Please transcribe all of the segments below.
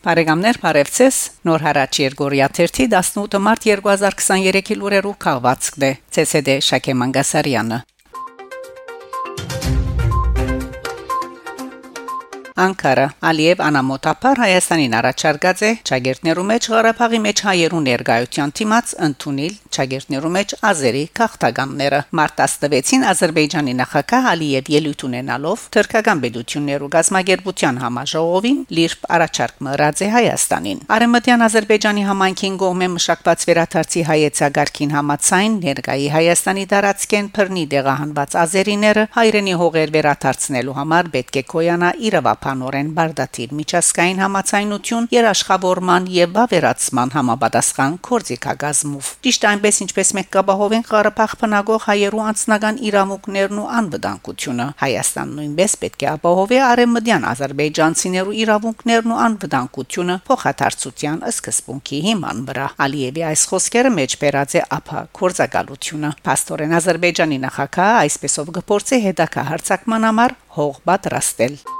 Բարեկամներ Փարեվցես Նոր հարաճ Երգորիա 18 մարտ 2023-ի լուրերով քաղվածքն է ՑՍԴ Շակե Մանգասարյանը Անկարա Ալիև անամոթապար Հայաստանին առաջարկած է ճագերտներու մեջ Ղարաբաղի մեջ հայերու ներկայության թիմած ընդունել ճագերտներու մեջ ազերի քաղաքականները մարտ 16-ին Ադրբեջանի նախագահ Ալիև ելույթ ունենալով թրկական բեդություններու գազագերբության համաժողովին լիրբ առաջարկ մռած է Հայաստանին Արեմտյան Ադրբեջանի համայնքին գողմե մշակված վերաթարցի հայեցագարքին համացայն ներկայի Հայաստանի դարածքեն բռնի դեղահանված ազերիները հայրենի հողեր վերաթարցնելու համար պետք է կոյանա իրավապ անորեն բարդատիր միջազգային համացայնություն երաշխավորման եւ բավերացման համապատասխան կորձիկագազմով ճիշտ այնպես ինչպես մենք կապահովենք Ղարաբաղ բնագող հայերու անձնական իրավունքներն ու անվտանգությունը Հայաստան նույնպես պետք է ապահովի արեմդյան ազերբայջանցիներու իրավունքներն ու անվտանգությունը փոխադարձության սկզբունքի հիման վրա Ալիևի այս խոսքերը մեջ բերած է ափա կորձակալությունը Պաստորեն Ադրբեջանի նախագահ այսպեսով գործի հետակա հարցակման համար հող պատրաստել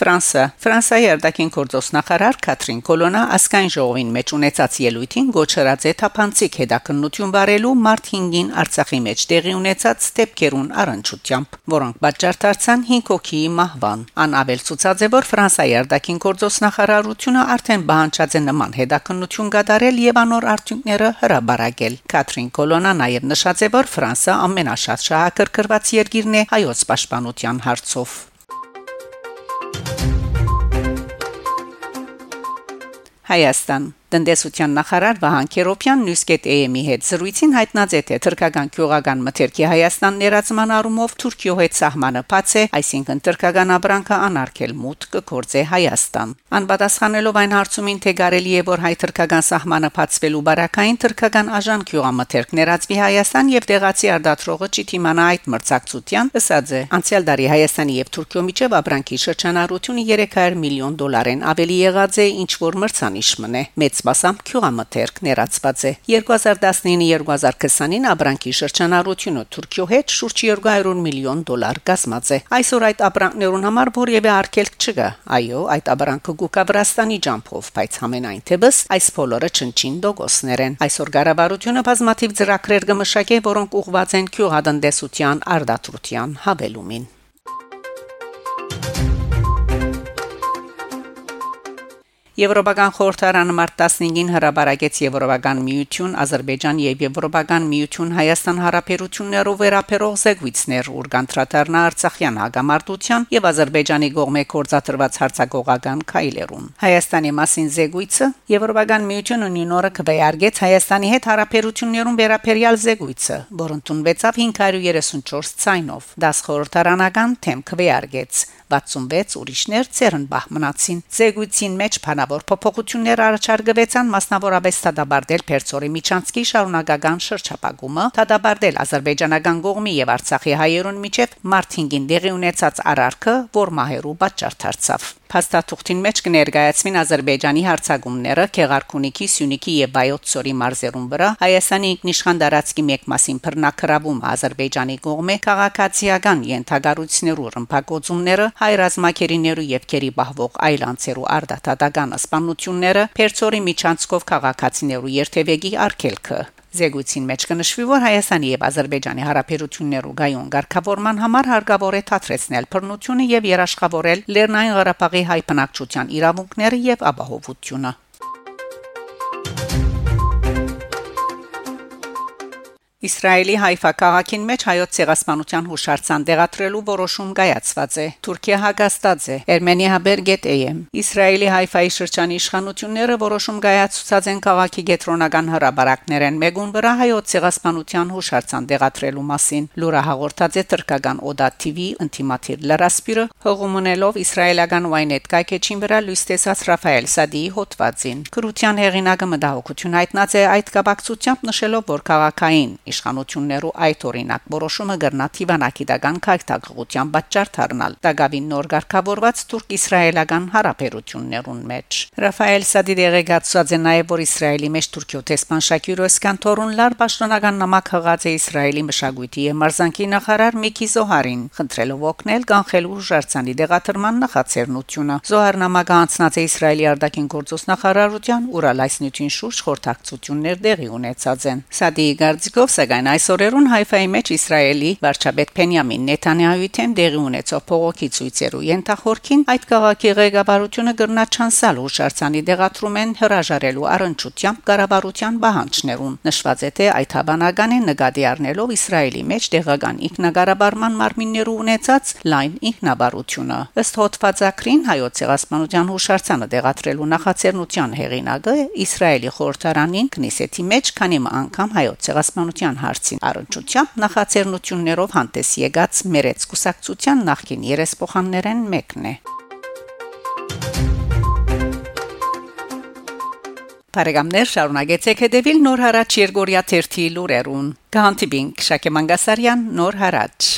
Ֆրանսա Ֆրանսիայի արտաքին գործոս նախարար Կատրին Կոլոնա ասկայն ժողովին մեջ ունեցած ելույթին գոչրած է թափանցիկ հետաքննություն բարելու մարտ 5-ին Արցախի մեջ տեղի ունեցած ստեփքերուն առընչությամբ, որոնք պատճառ դարձան 5 հոգիի մահվան։ Ան ավել ցուցած է, որ Ֆրանսիայի արտաքին գործոս նախարարությունը արդեն բանջած է նման հետաքննություն կատարել եւ անոր արդյունքները հրաբարակել։ Կատրին Կոլոնա նաեւ նշած է, որ Ֆրանսա ամենաշատ շահակրկրված երկիրն է հայոց պաշտպանության հարցով։ Հայաստան Տնտեսության նախարար Վահան Քերոփյան Նյուսկետ-AM-ի հետ զրույցին հայտնած է թե թրկական քյուղական մթերքի Հայաստան ներածման առումով Թուրքիո հետ սահմանը բաց է, այսինքն թրկական ապրանքը անարգել մուտք կգործե Հայաստան։ Անպատասխանելով այն հարցումին, թե կարելի է որ հայ թրկական սահմանը բացվելու բարակային թրկական աժան քյուղամթերք ներածվի Հայաստան եւ տեղացի արդատրողը ճիթիմանա այդ մրցակցության, ըսած է. Անցյալ տարի Հայաստանի եւ Թուրքիո միջև ապրանքի շրջանառությունը 300 միլիոն դոլարեն ավելի եղած է, ինչ որ մրցանիշ մնե։ Մեծ սպասամ քյուղամթերք ներածված է. 2019-2020-ին ապրանքի շրջանառությունը Թուրքիո հետ շուրջ 200 միլիոն դոլար կազմած է այսօր այդ ապրանքներուն համար որևէ արկելք չկա այո այդ ապրանքը գուկա Վրաստանի ջամփով բայց համենայն թեպս այս բոլորը չնչին դոգոսներ են այսօր կառավարությունը բազմաթիվ ծրագրեր կմշակե որոնք ուղղված են քյուղատնտեսության արդատրության հավելումին Եվրոպական խորհրդարանը մարտ 15-ին հրաբարակեց Եվրոպական միություն, Ադրբեջան եւ Եվրոպական միություն Հայաստան հարաբերություններով վերապերող զեկույցներ ուրգանտրատարնա Արցախյան հագամարտության եւ Ադրբեջանի կողմէ կորցատրված հարցակողական քայլերուն։ Հայաստանի մասին զեկույցը Եվրոպական միությունը նույնորը կվեարկեց Հայաստանի հետ հարաբերություններուն վերապերյալ զեկույցը, որը ընդունվեցավ 534 ցայնով։ Դաս խորհրդարանական թեմ կվեարկեց 66 ուրիշներ ծերնբահ մնացին։ Զեկույցին մեջ բանավոր փոփոխություններ առաջարկվեցան մասնավորապես դադարել Պերցորի Միչանսկի շարունակական շրջապագումը, դադարել ազերբայջանական կողմի եւ Արցախի հայերուն միջև մարտինգին դեղի ունեցած արարքը, որ մահերու պատճառ դարձավ։ Փաստաթուղթին մեջ կներկայացվին Ադրբեջանի հարցակումները Քեղարքունիքի, Սյունիքի եւ Բայոց-Սորի մարզերուն վրա Հայաստանի ինքնիշխան դարածքի մեկ մասին բռնակրավում Ադրբեջանի կողմէ քաղաքացիական ենթագարություններու ռմբակոծումները հայ ռազմակերիներու եւ քերի բահվող այլ անձերու արդատական սպանությունները Պերցորի միջանցքով քաղաքացիներու երթևեկի արկելքը Զեկույցին մեջ կնշվի, որ Հայաստանի եւ Ադրբեջանի հարաբերություններու գայուն ղեկավարման համար հարկավոր է թատրեցնել բռնությունը եւ երաշխավորել Լեռնային Ղարաբաղի հայ բնակչության իրավունքները եւ ապահովությունը։ Իսրայելի Հայֆա քաղաքին մեջ հայոց ցեղասպանության հուշարձան դեղատրելու որոշում կայացված է։ Թուրքիա հագաստած է Ermenia.am։ Իսրայելի Հայֆայի շրջանի իշխանությունները որոշում կայացուցած են քաղաքի գետրոնական հրաբարակներեն մեգուն վրա հայոց ցեղասպանության հուշարձան դեղատրելու մասին։ Լուրը հաղորդած է թրկական Օդա TV ինտիմատիվ լրասպիրը հողումնելով իսրայելական Ynet կայքեչին վրա լույս տեսած Ռաֆայել Սադիի հոդվածին։ Քրության հեղինակը մտահոգություն հայտնած է այդ կապակցությամբ նշելով, որ քաղաքային Իշխանություններու այդ օրինակ որոշումը գրնա Թիվանակիդական քայթակղության պատճառ դառնալ Դագավին նոր ղեկավարված թուրք-իսրայելական հարաբերություններուն մեջ Ռաֆայել Սադիդերը գացած է նաև որ Իսրայելի մեջ Թուրքիո տեսփան Շակյուրո Սկանթորուն լար պաշտոնական նամակ հղած է Իսրայելի մշակույթի եւ մարզանկի նախարար Միկի Զոհարին խնդրելով օգնել կանխելու Ժարցանի դեղաթրման նախաձեռնությունը Զոհարն նամակը անցնած է Իսրայելի արտաքին գործոս նախարարության ուրալայսնություն շուրջ խորհրդակցություններ դեղի ունեցած են Սադիի գարձիկով սակայն այսօրերուն Հայֆայի մեջ Իսրայելի վարչապետ Փենյամին Նեթանյահուի թեմ դեղի ունեցող փողոքի ցույցերու ենթախորքին այդ քաղաքի ղեկավարությունը գրնա չանսալ Ժարցանի դեղաթրումեն հրաժարելու առընչությամբ կառավարության բանջներուն նշված է թե այդ հավանական է նկատի առնելով Իսրայելի մեջ տեղական ինքնագարաբարման մարմիններու ունեցած լայն ինքնաբարությունը ըստ հոդվածակրին հայոց ցեղասպանության հուշարձանը դեղատրելու նախաձեռնության հեղինակը Իսրայելի խորհրդարանին քնիսեթի մեջ քանի անգամ հայոց ցեղասպանության հարցին առընչությամբ նախաձեռնություններով հանդես եկած մերեց կուսակցության նախկին երեսփոխաններեն մեկն է Բարեկամներ շարունակեցեք հետևել Նոր հարաճ Երգորիա 1-ի լուրերուն։ Գանտիբինգ Շակե Մանգասարյան Նոր հարաճ